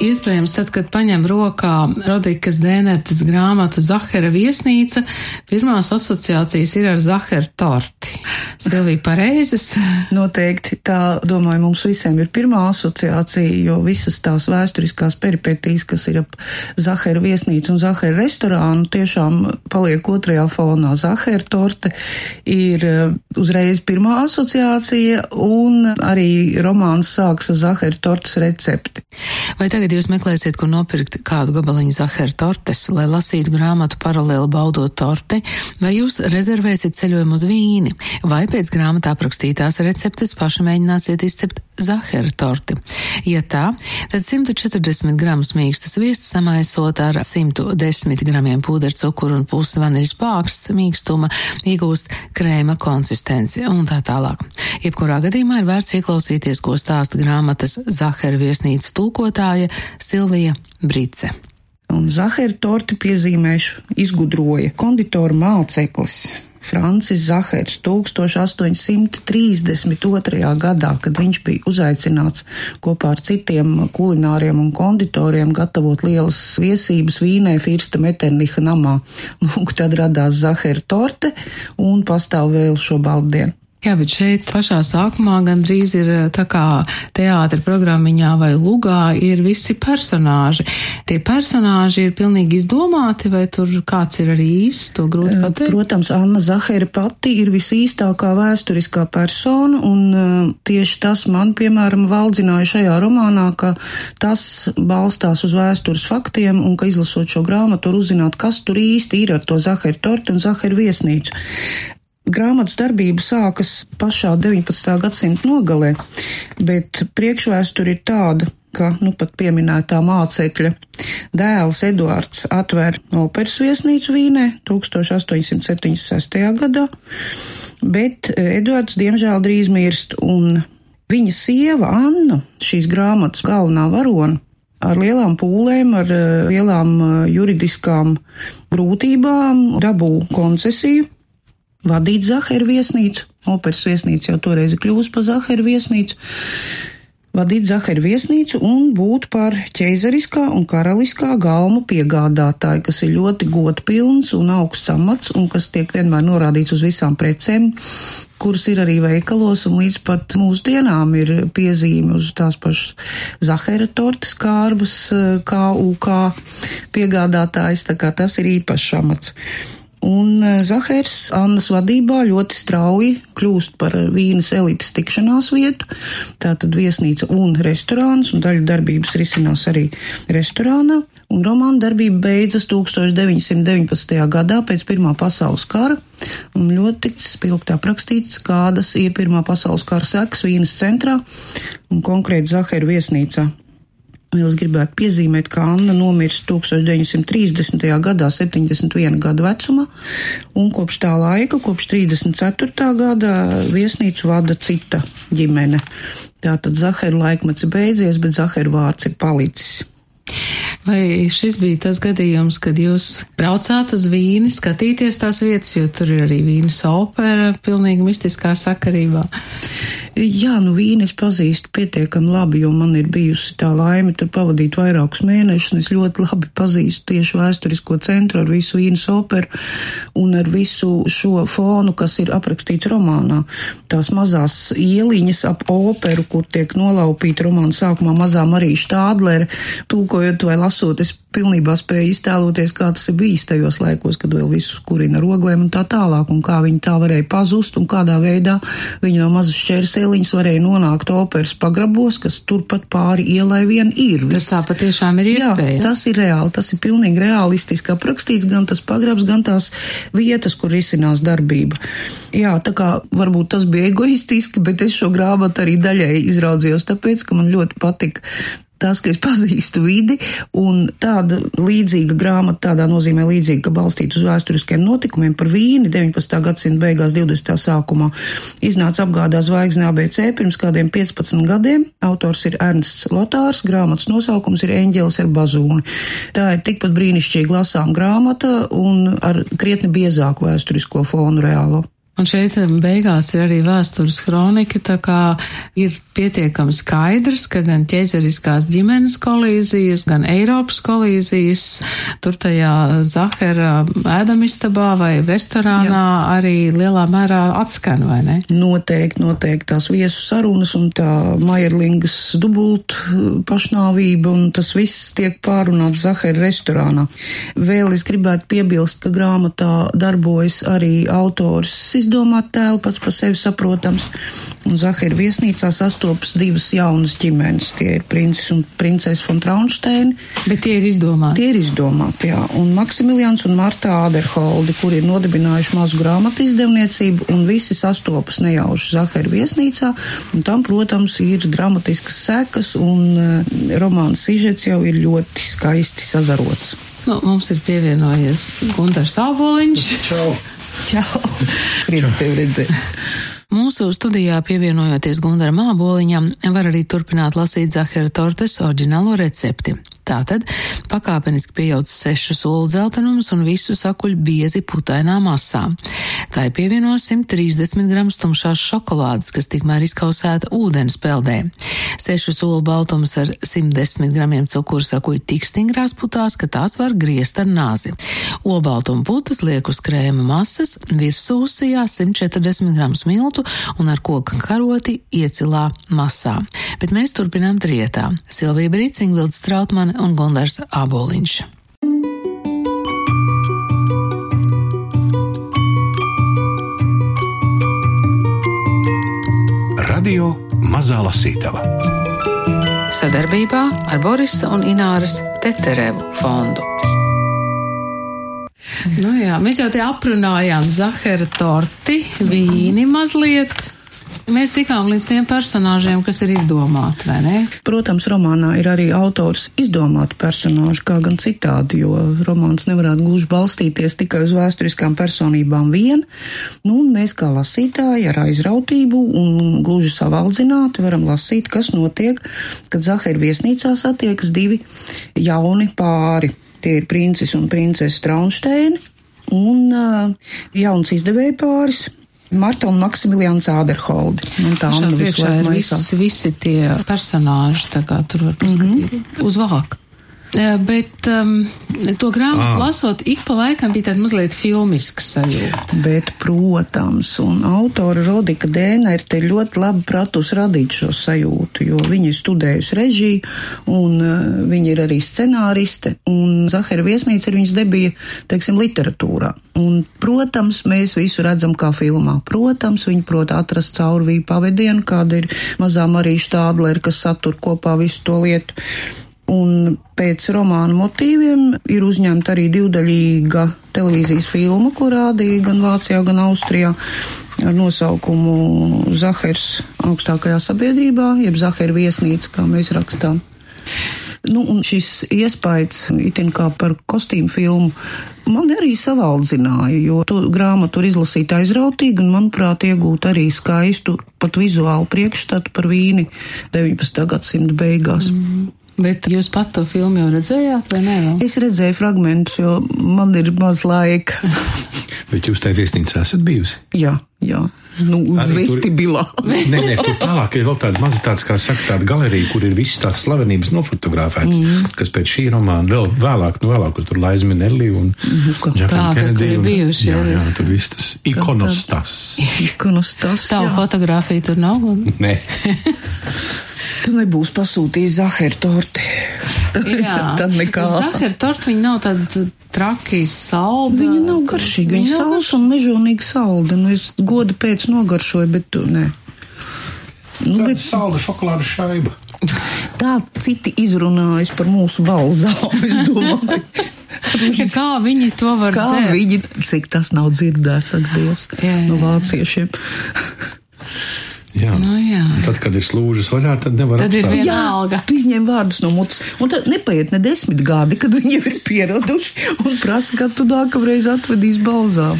Iespējams, tad, kad paņem rokā Rodikas Dēnetes grāmatu Zahara viesnīca, pirmās asociācijas ir ar Zahara torti. Silvija pareizes? Noteikti tā, domāju, mums visiem ir pirmā asociācija, jo visas tās vēsturiskās peripetīs, kas ir ap Zahara viesnīcu un Zahara restorānu, tiešām paliek otrajā fonā. Zahara torte ir uh, uzreiz pirmā asociācija un arī romāns sāks ar Zahara tortes recepti. Vai tagad kad jūs meklēsiet, kur nopirkt kādu gabaliņu zahara tortes, lai lasītu grāmatu paralēli baudot torti, vai jūs rezervēsiet ceļojumu uz vīni, vai pēc grāmatā aprakstītās receptes paši mēģināsiet izcept zahara torti. Ja tā, tad 140 gramus mīkstas viestas samaisot ar 110 gramiem pūdercukuru un pusi vaniļas pāksts mīkstuma iegūst krēma konsistenci un tā tālāk. Jebkurā gadījumā ir vērts ieklausīties, ko stāsta grāmatas Zahara viesnīcas tulkotāja Silvija Brice. Un Zahara torti piezīmēšu izgudroja konditora māceklis Francis Zahers 1832. gadā, kad viņš bija uzaicināts kopā ar citiem kulināriem un konditoriem gatavot lielas viesības Vīnē Firsta Meterniha namā. Lūk, tad radās Zahera torte un pastāv vēl šo baldienu. Jā, bet šeit pašā sākumā gandrīz ir eh, tā kā teātra programmiņā vai lugā ir visi personāži. Tie personāži ir pilnīgi izdomāti, vai tur kāds ir arī īsts, to grūti eh, pateikt? Protams, Anna Zahera pati ir visīstākā vēsturiskā persona, un uh, tieši tas man, piemēram, valdzināja šajā romānā, ka tas balstās uz vēstures faktiem, un ka izlasot šo grāmatu, var uzzināt, kas tur īsti ir ar to Zahera torti un Zahera viesnīcu. Grāmatas darbība sākas pašā 19. gadsimta nogalē, bet priekšvēsture ir tāda, ka, nu, pat pieminētā mācekļa dēls Eduards atver operas viesnīcu Vīnē 1876. gadā, bet Eduards diemžēl drīz mirst, un viņa sieva Anna, šīs grāmatas galvenā varona, ar lielām pūlēm, ar lielām juridiskām grūtībām dabū koncesiju vadīt Zaheru viesnīcu. Operas viesnīca jau toreiz ir kļuvusi par Zaheru viesnīcu. Vadīt Zaheru viesnīcu un būt par ķeizariskā un karaliskā galmu piegādātāju, kas ir ļoti godpilns un augsts amats un kas tiek vienmēr norādīts uz visām precēm, kuras ir arī veikalos, un līdz pat mūsdienām ir piezīme uz tās pašas Zahara tortes kārbas, kā UK piegādātājs, tā kā tas ir īpašs amats. Un e, Zahers Annas vadībā ļoti strauji kļūst par vīnas elites tikšanās vietu. Tātad viesnīca un restorāns, un daļa darbības risinās arī restorānā. Un romāna darbība beidzas 1919. gadā pēc Pirmā pasaules kara, un ļoti spilgti aprakstīts, kādas ir Pirmā pasaules kara sekas vīnas centrā un konkrēti Zahera viesnīcā. Vēl es gribētu piezīmēt, ka Anna nomirst 1930. gadā, 71 gadu vecumā, un kopš tā laika, kopš 34. gada, viesnīcu vada cita ģimene. Tātad Zaheru laikmets beidzies, bet Zaheru vārds ir palicis. Vai šis bija tas gadījums, kad jūs braucāt uz Vīni, skatīties tās vietas, jo tur ir arī Vīnas opera, pilnīgi mistiskā sakarībā? Jā, nu vīni es pazīstu pietiekami labi, jo man ir bijusi tā laime tur pavadīt vairākus mēnešus, un es ļoti labi pazīstu tieši vēsturisko centru ar visu vīnas operu un ar visu šo fonu, kas ir aprakstīts romānā. Tās mazās ieliņas ap operu, kur tiek nolaupīta romāna sākumā mazā Marija Štādlere, tūkojot vai lasot, es pilnībā spēja iztēloties, kā tas ir bijis tajos laikos, kad vēl visu kurina roglēm un tā tālāk, un kā viņi tā varēja pazust, un kādā veidā viņi no mazas šķērsēliņas varēja nonākt operas pagrabos, kas turpat pāri ielai vien ir. Tas tā patiešām ir iespēja. Jā, tas ir reāli, tas ir pilnīgi realistiski aprakstīts, gan tas pagrabs, gan tās vietas, kur risinās darbība. Jā, tā kā varbūt tas bija egoistiski, bet es šo grāmatu arī daļai izraudzījos, tāpēc, ka man ļoti patika tas, ka es pazīstu vidi, un tāda līdzīga grāmata, tādā nozīmē līdzīga, ka balstīta uz vēsturiskiem notikumiem par vīni 19. gadsimta beigās, 20. sākumā, iznāca apgādā zvaigzne ABC pirms kādiem 15 gadiem. Autors ir Ernsts Lotārs, grāmatas nosaukums ir Eņģelis ar bazūni. Tā ir tikpat brīnišķīgi lasām grāmata un ar krietni biezāku vēsturisko fonu reālo. Un šeit beigās ir arī vēstures kronika, tā kā ir pietiekami skaidrs, ka gan ķēzeriskās ģimenes kolīzijas, gan Eiropas kolīzijas, tur tajā Zahera ēdamistabā vai restorānā Jā. arī lielā mērā atskan, vai ne? Noteikti, noteikti tās viesu sarunas un tā Maierlingas dubult pašnāvība un tas viss tiek pārunāts Zahera restorānā. Vēl es gribētu piebilst, ka grāmatā darbojas arī autors izdomāt tēlu pats par sevi saprotams. Un Zahara viesnīcā sastopas divas jaunas ģimenes. Tie ir princis un princese von Traunsteini. Bet tie ir izdomāti. Tie ir izdomāti, jā. Un Maksimilians un Marta Āderholdi, kuri ir nodibinājuši mazu grāmatu izdevniecību, un visi sastopas nejauši Zahara viesnīcā. Un tam, protams, ir dramatiskas sekas, un uh, romāns sižets jau ir ļoti skaisti sazarots. Nu, mums ir pievienojies Gunārs Āboliņš. Čau! Čau! Prieks tevi redzēt! Mūsu studijā pievienojoties Gundaram Āboliņam, var arī turpināt lasīt Zahara Tortes oriģinālo recepti. Tātad pakāpeniski pieauc sešus olu dzeltenumus un visu sakuļ biezi putainā masā. Tā ir pievienot 130 gramus tumšās šokolādes, kas tikmēr izkausēta ūdens peldē. Sešus olu baltumus ar 110 gramiem cukuru sakuļ tik stingrās putās, ka tās var griezt ar nāzi. Olbaltumu putas liek uz krēma masas, virsū uzsijā 140 gramus miltu un ar koka karoti iecilā masā. Bet mēs turpinām trietā. Silvija Brīcinga, Vilds Trautmane un Gondars Āboliņš. Radio Mazā Lasītava sadarbībā ar Borisa un Ināras Teterevu fondu. Nu jā, mēs jau te aprunājām Zahara torti, vīni mazliet. Mēs tikām līdz tiem personāžiem, kas ir izdomāti, vai ne? Protams, romānā ir arī autors izdomāti personāži, kā gan citādi, jo romāns nevarētu gluži balstīties tikai uz vēsturiskām personībām vien. Nu, un mēs kā lasītāji ar aizrautību un gluži savaldzināti varam lasīt, kas notiek, kad Zahara viesnīcā satiekas divi jauni pāri. Tie ir princis un princese Traunsteini un uh, jauns izdevēja pāris Marta un Maksimilians Āderholdi. Un tā Šā priekšā ir visi, visi tie personāži, tā kā tur var paskatīt mm -hmm. uz vāku. Bet um, to grāmatu ah. lasot, ik pa laikam bija tāda mazliet filmiska sajūta. Bet, protams, un autora Rodika Dēna ir te ļoti labi pratus radīt šo sajūtu, jo viņa ir studējusi režiju, un uh, viņa ir arī scenāriste, un Zahara viesnīca ir viņas debija, teiksim, literatūrā. Un, protams, mēs visu redzam kā filmā. Protams, viņi prot atrast caurvīju pavadienu, kāda ir mazā Marija Štādlera, kas satur kopā visu to lietu. Un pēc romāna motīviem ir uzņemta arī divdaļīga televīzijas filma, ko rādīja gan Vācijā, gan Austrijā ar nosaukumu Zahers augstākajā sabiedrībā, jeb Zahera viesnīca, kā mēs rakstām. Nu, un šis iespējas, itin kā par kostīmu filmu, man arī savaldzināja, jo to grāmatu var izlasīt aizrautīgi un, manuprāt, iegūt arī skaistu, pat vizuālu priekšstatu par vīni 19. gadsimta beigās. Mm. Bet jūs pat to filmu jau redzējāt, vai ne? Es redzēju fragmentus, jo man ir maz laika. Bet jūs tajā viesnīcā esat bijusi? Jā, jā. Nu, vestibilā. nē, nē, tur tālāk ir vēl tāda maza tāds, kā saka, tāda galerija, kur ir visas tās slavenības nofotografētas, mm. kas pēc šī romāna vēl vēlāk, nu vēlāk, kur tur Laiz Minelli un mm, Tā, kas tur ir bijuši. Jā, jā, tur viss tas ikonostas. Ikonostas. Tavu fotografiju tur nav? Nē. Tu nebūsi pasūtījis zaheru torti. Jā, tad nekā. Zaheru torti viņa nav tāda traki salda. Viņa nav garšīga, viņa, viņa sausa un mežonīgi salda. Nu, es godu pēc nogaršoju, bet tu ne. Nu, tā bet salda šokolādes šaiba. Tā citi izrunājas par mūsu balzām, es domāju. Kā viņi to var Kā dzert? viņi, cik tas nav dzirdēts, ak, Dievs, jā, jā. no vāciešiem. Jā. Nu, jā. Tad, kad ir slūžas vaļā, tad nevar Tad ir apstāt. viena- Jā, Vienalga. tu izņem vārdus no mutes. Un tad nepaiet ne desmit gadi, kad viņi jau ir pieraduši un prasa, kad tu nākamreiz atvedīs balzām.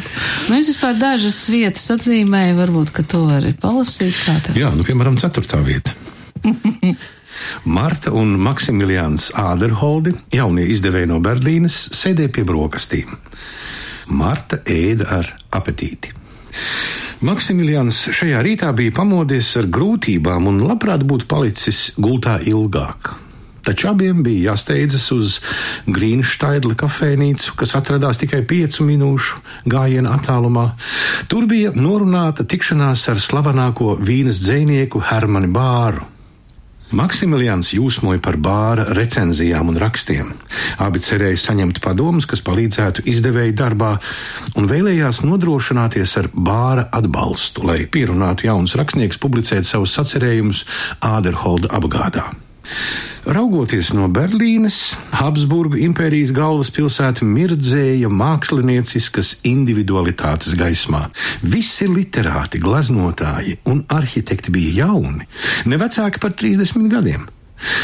Nu, es vispār dažas vietas atzīmēju, varbūt, ka to vari palasīt. Jā, nu, piemēram, ceturtā vieta. Marta un Maksimilians Āderholdi, jaunie izdevēji no Berlīnes, sēdēja pie brokastīm. Marta ēda ar apetīti. Maksimilians šajā rītā bija pamodies ar grūtībām un labprāt būtu palicis gultā ilgāk. Taču abiem bija jāsteidzas uz Grīnštaidla kafejnīcu, kas atradās tikai piecu minūšu gājiena attālumā. Tur bija norunāta tikšanās ar slavenāko vīnas dzinieku Hermanu Bāru. Maksimilians jūsmoja par bāra recenzijām un rakstiem. Abi cerēja saņemt padomus, kas palīdzētu izdevēju darbā, un vēlējās nodrošināties ar bāra atbalstu, lai pierunātu jaunus rakstniekus publicēt savus sacerējumus Āderholda apgādā. Raugoties no Berlīnes, Habsburgu impērijas galvaspilsēta mirdzēja mākslinieciskas individualitātes gaismā. Visi literāti, gleznotāji un arhitekti bija jauni, ne vecāki par 30 gadiem.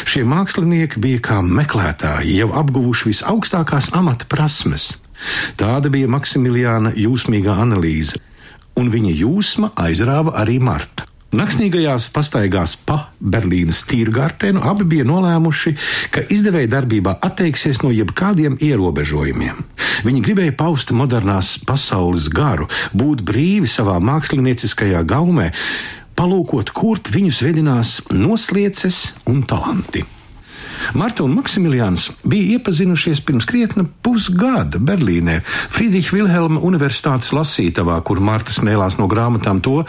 Šie mākslinieki bija kā meklētāji, jau apguvuši visaugstākās amata prasmes. Tāda bija Maksimiliāna jūsmīgā analīze, un viņa jūsma aizrāva arī Martu. Naktsnīgajās pastaigās pa Berlīnas tīrgārtenu abi bija nolēmuši, ka izdevēja darbībā atteiksies no jebkādiem ierobežojumiem. Viņi gribēja paust modernās pasaules garu, būt brīvi savā mākslinieckajā gaumē, palūkot, kurp viņus vedinās noslieces un talanti. Marta un Maksimilians bija iepazinušies pirms krietna pusgada Berlīnē, Friedriča Vilhelma Universitātes lasītavā, kur Marta smēlās no grāmatām to,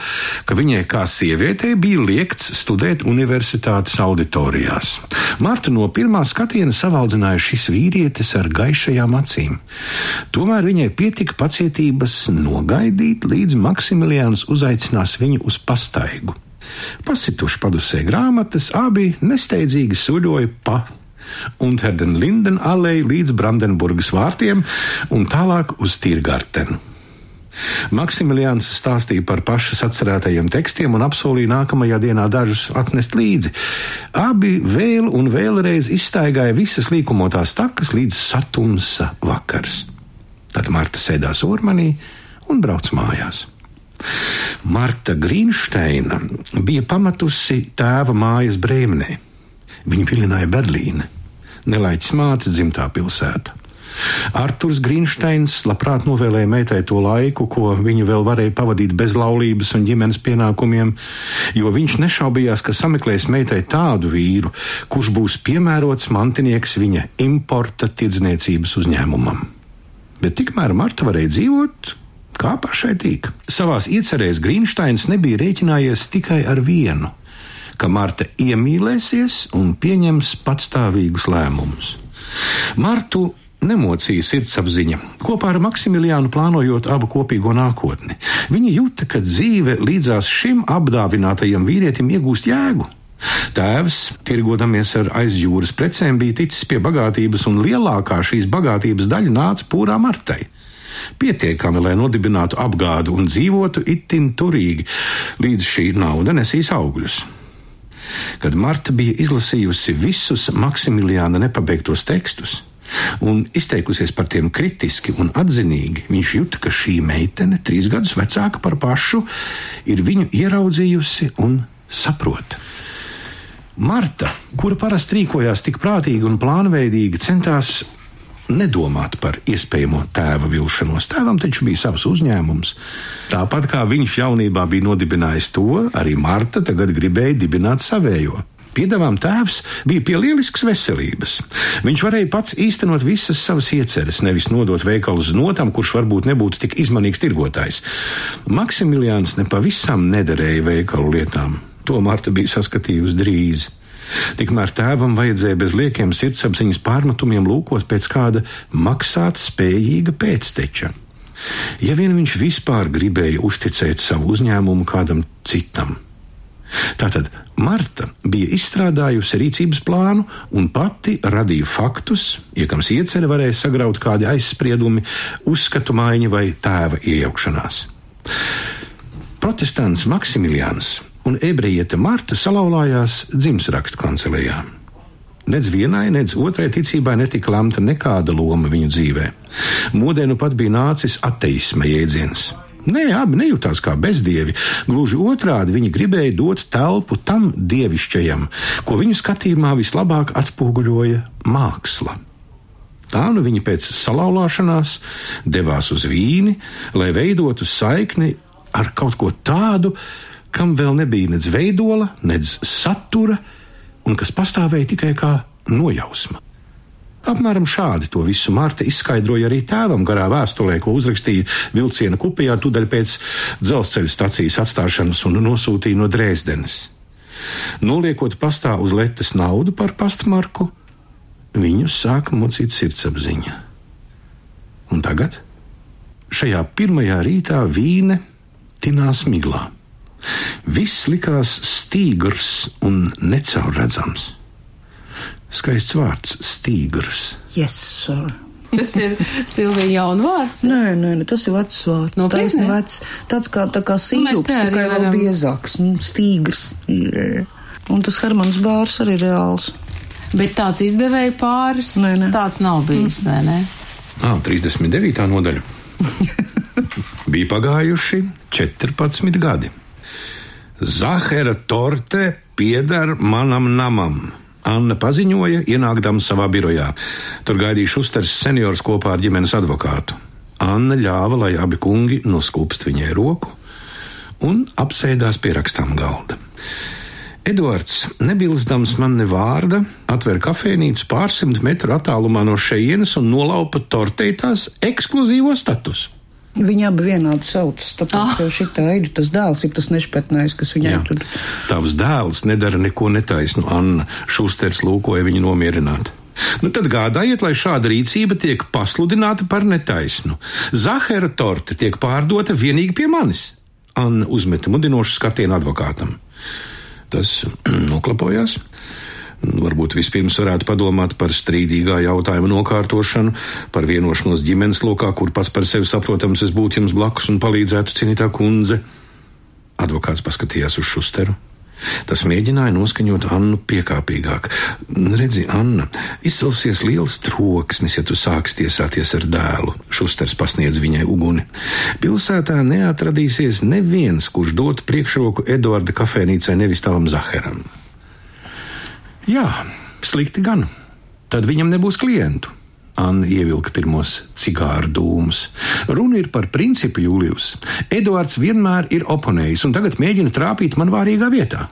ka viņai kā sievietei bija liekts studēt universitātes auditorijās. Marta no pirmā skatiena savaldzināja šis vīrietis ar gaišajām acīm. Tomēr viņai pietika pacietības nogaidīt, līdz Maksimilians uzaicinās viņu uz pastaigu. Pasituši padusē grāmatas, abi nesteidzīgi suļoja pa Unterden Linden alei līdz Brandenburgas vārtiem un tālāk uz Tirgartenu. Maksimilians stāstīja par pašas atcerētajiem tekstiem un apsolīja nākamajā dienā dažus atnest līdzi. Abi vēl un vēlreiz izstaigāja visas līkumotās takas līdz satumsa vakars. Tad Marta sēdās ormanī un brauc mājās. Marta Grīnsteina bija pamatusi tēva mājas brēmnē. Viņa vilināja Berlīne, nelaiķis māca dzimtā pilsēta. Arturs Grīnsteins labprāt novēlēja meitai to laiku, ko viņa vēl varēja pavadīt bez laulības un ģimenes pienākumiem, jo viņš nešaubījās, ka sameklēs meitai tādu vīru, kurš būs piemērots mantinieks viņa importa tirdzniecības uzņēmumam. Bet tikmēr Marta varēja dzīvot kā pašai tīk. Savās iecerēs Grīnsteins nebija rēķinājies tikai ar vienu, ka Marta iemīlēsies un pieņems patstāvīgus lēmumus. Martu nemocīja sirdsapziņa, kopā ar Maksimiliānu plānojot abu kopīgo nākotni. Viņa jūta, ka dzīve līdzās šim apdāvinātajam vīrietim iegūst jēgu. Tēvs, tirgodamies ar aizjūras precēm, bija ticis pie bagātības, un lielākā šīs bagātības daļa nāca pūrā Martai. Pietiekami, lai nodibinātu apgādu un dzīvotu itin turīgi, līdz šī nauda nesīs augļus. Kad Marta bija izlasījusi visus Maksimiliāna nepabeigtos tekstus un izteikusies par tiem kritiski un atzinīgi, viņš jūta, ka šī meitene, trīs gadus vecāka par pašu, ir viņu ieraudzījusi un saprot. Marta, kura parasti rīkojās tik prātīgi un plānveidīgi, centās nedomāt par iespējamo tēva vilšanos. Tēvam taču bija savs uzņēmums. Tāpat kā viņš jaunībā bija nodibinājis to, arī Marta tagad gribēja dibināt savējo. Piedāvām tēvs bija pie lieliskas veselības. Viņš varēja pats īstenot visas savas ieceres, nevis nodot veikalu uz notam, kurš varbūt nebūtu tik izmanīgs tirgotājs. Maksimiliāns nepavisam nederēja veikalu lietām. To Marta bija saskatījusi drīz. Tikmēr tēvam vajadzēja bez liekiem sirdsapziņas pārmetumiem lūkot pēc kāda maksāt spējīga pēcteča. Ja vien viņš vispār gribēja uzticēt savu uzņēmumu kādam citam. Tātad Marta bija izstrādājusi rīcības plānu un pati radīja faktus, iekams iecerē varēja sagraut kādi aizspriedumi, uzskatu maiņa vai tēva iejaukšanās. Protestants Maksimilians un ebrejiete Marta salauzās dzimšanas kancelējā. Nedz vienai, nedz otrai ticībai netika lemta nekāda loma viņu dzīvē. Modē nu pat bija nācis ateisma jēdziens. Nē, abi nejūtās kā bezdievi. Gluži otrādi viņi gribēja dot telpu tam dievišķajam, ko viņu skatījumā vislabāk atspoguļoja māksla. Tā nu viņi pēc salauzšanās devās uz vīni, lai veidotu saikni ar kaut ko tādu, kam vēl nebija nedz veidola, nedz satura, un kas pastāvēja tikai kā nojausma. Apmēram šādi to visu Marta izskaidroja arī tēvam garā vēstulē, ko uzrakstīja vilciena kupijā tūdaļ pēc dzelzceļa stacijas atstāšanas un nosūtīja no Dresdenes. Noliekot pastā uz letes naudu par pastmarku, viņus sāka mocīt sirdsapziņa. Un tagad, šajā pirmajā rītā, vīne tinās miglā. Viss likās stīgrs un necaurredzams. Skaists vārds - stīgrs. Yes, sir. Tas ir Silvija jaunu vārds. Nē, nē, nē, tas ir vecs vārds. Nopietni? Tas ir vecs, tāds kā, tā kā sīrups, te arī tikai vēl varam- biezāks, nu, stīgrs. Jā. Un tas Hermans Bārs arī reāls. Bet tāds izdevēja pāris. Nē, nē. Tāds nav bijis, vai ne? Ah, 39. nodaļa. Bija pagājuši 14 gadi. Zahara torte pieder manam namam. Anna paziņoja, ienākdama savā birojā. Tur gaidīja Šusters seniors kopā ar ģimenes advokātu. Anna ļāva, lai abi kungi noskūpst viņai roku un apsēdās pie rakstām galda. Edvards, nebilstams man ne vārda, atver kafejnīcu pārsimt metru attālumā no šejienes un nolaupa tortētās ekskluzīvo statusu. Viņi abi vienādi sauc, tāpēc Ah. jau šitā ir tas dēls, ir tas nešpatnējs, kas viņai Jā. tur. Tavs dēls nedara neko netaisnu, Anna Šusters lūkoja viņu nomierināt. Nu tad gādājiet, lai šāda rīcība tiek pasludināta par netaisnu. Zahara torte tiek pārdota vienīgi pie manis. Anna uzmeta mudinošu skatienu advokātam. Tas noklapojās. Varbūt vispirms varētu padomāt par strīdīgā jautājuma nokārtošanu, par vienošanos ģimenes lokā, kur pats par sevi saprotams es būtu jums blakus un palīdzētu cienītā kundze. Advokāts paskatījās uz Šusteru. Tas mēģināja noskaņot Annu piekāpīgāk. Redzi, Anna, izcelsies liels troksnis, ja tu sāksi tiesāties ar dēlu. Šusters pasniedz viņai uguni. Pilsētā neatradīsies neviens, kurš dotu priekšroku Eduarda kafejnīcai nevis tavam Zaheram. Jā, slikti gan. Tad viņam nebūs klientu. Anna ievilka pirmos cigāru dūmus. Runa ir par principu, Jūlijus. Eduards vienmēr ir oponējis un tagad mēģina trāpīt man vārīgā vietā.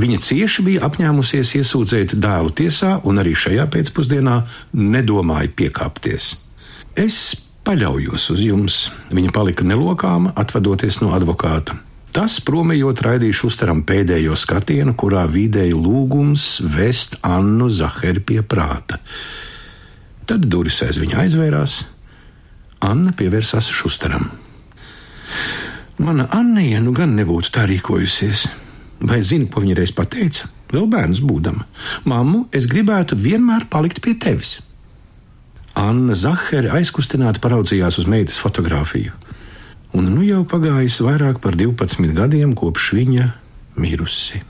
Viņa cieši bija apņēmusies iesūdzēt dēlu tiesā, un arī šajā pēcpusdienā nedomāja piekāpties. Es paļaujos uz jums, viņa palika nelokāma, atvadoties no advokāta. Tas, promējot, raidīja Šusteram pēdējo skatienu, kurā vidēji lūgums vest Annu Zaheri pie prāta. Tad durvis aiz viņa aizvērās. Anna pievērsās Šusteram. Mana Annija nu gan nebūtu tā rīkojusies. Vai zini, ko viņa reiz pateica? Vēl bērns būdama. Māmu, es gribētu vienmēr palikt pie tevis. Anna Zaheri aizkustināti paraudzījās uz meitas fotografiju. Un nu jau pagājis vairāk par 12 gadiem, kopš viņa mirusi.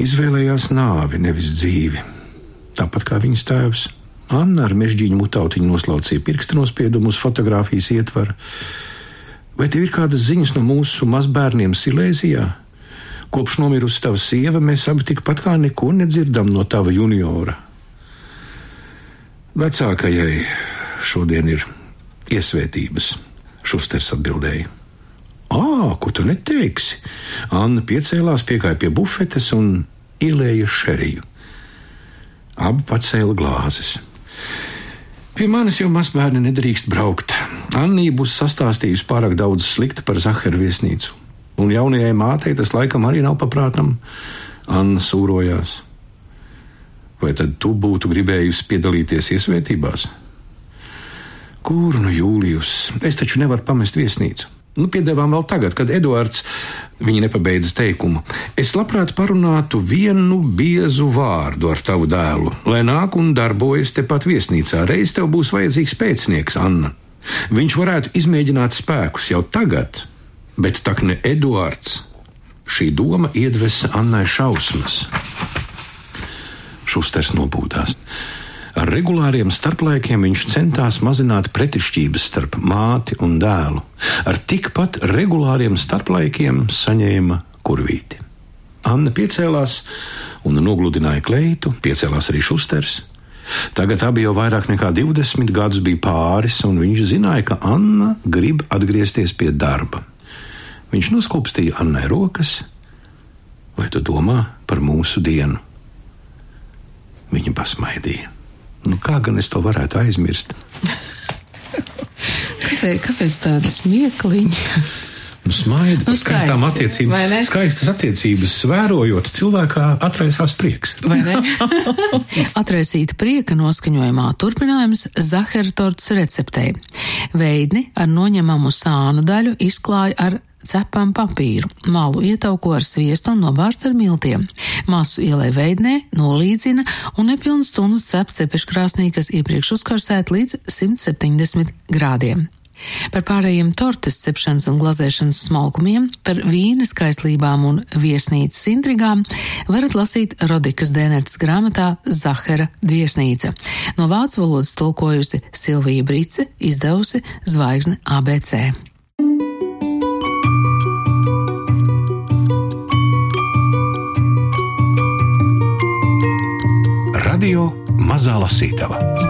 Izvēlējās nāvi, nevis dzīvi. Tāpat kā viņas tēvs. Anna ar mežģīņu mutautiņu noslaucīja pirkstu nospiedumu uz fotografijas ietvara. Vai tev ir kādas ziņas no mūsu mazbērniem Silēzijā? Kopš nomirusi tava sieva, mēs abi tikpat kā neko nedzirdam no tava juniora. Vecākajai šodien ir iesvētības, Šusters atbildēja. Ā, ko tu neteiksi? Anna piecēlās, piegāja pie bufetes un ielēja šeriju. Abi pacēla glāzes. Pie manis jau mazbērni nedrīkst braukt. Annija būs sastāstījusi pārāk daudz slikta par Zaharu viesnīcu. Un jaunajai mātei tas laikam arī nav paprātam. Anna sūrojās. Vai tad tu būtu gribējusi piedalīties iesvētībās? Kur nu Jūlijus? Es taču nevaru pamest viesnīcu. Nu, piedāvām vēl tagad, kad Eduards viņa nepabeidza teikumu. Es labprāt parunātu vienu biezu vārdu ar tavu dēlu, lai nāk un darbojas tepat viesnīcā. Reiz tev būs vajadzīgs pēcnieks, Anna. Viņš varētu izmēģināt spēkus jau tagad, bet tak ne Eduards. Šī doma iedvesa Annai šausmas. Šusters nopūtās. Ar regulāriem starplaikiem viņš centās mazināt pretišķības starp māti un dēlu. Ar tikpat regulāriem starplaikiem saņēma kurvīti. Anna piecēlās un nogludināja kleitu, piecēlās arī šusters. Tagad abi jau vairāk nekā 20 gadus bija pāris, un viņš zināja, ka Anna grib atgriezties pie darba. Viņš noskūpstīja Annai rokas. Vai tu domā par mūsu dienu? Viņa pasmaidīja. Nu, kā gan es to varētu aizmirst? kāpēc, kāpēc tāda smiekliņa? Nu, smaida par Nu, skaistām attiecībām. Skaistas attiecības vērojot, cilvēkā atraisās prieks. Vai ne? Atraisīta prieka noskaņojumā turpinājums Zahara tortes receptei. Veidni ar noņemamu sānu daļu izklāja ar cepam papīru, malu ietauko ar sviestu un nobārst ar miltiem. Masu ielai veidnē, nolīdzina un nepilnu stundu cep cepeškrāsnī, kas iepriekš uzkarsēt līdz 170 grādiem. Par pārējiem tortes cepšanas un glazēšanas smalkumiem, par vīna skaistlībām un viesnīcas intrigām varat lasīt Rodikas Dēnetes grāmatā Zahara viesnīca. No vācu valodas tulkojusi Silvija Brice, izdevusi Zvaigzne ABC. Radio Mazā Lasītava.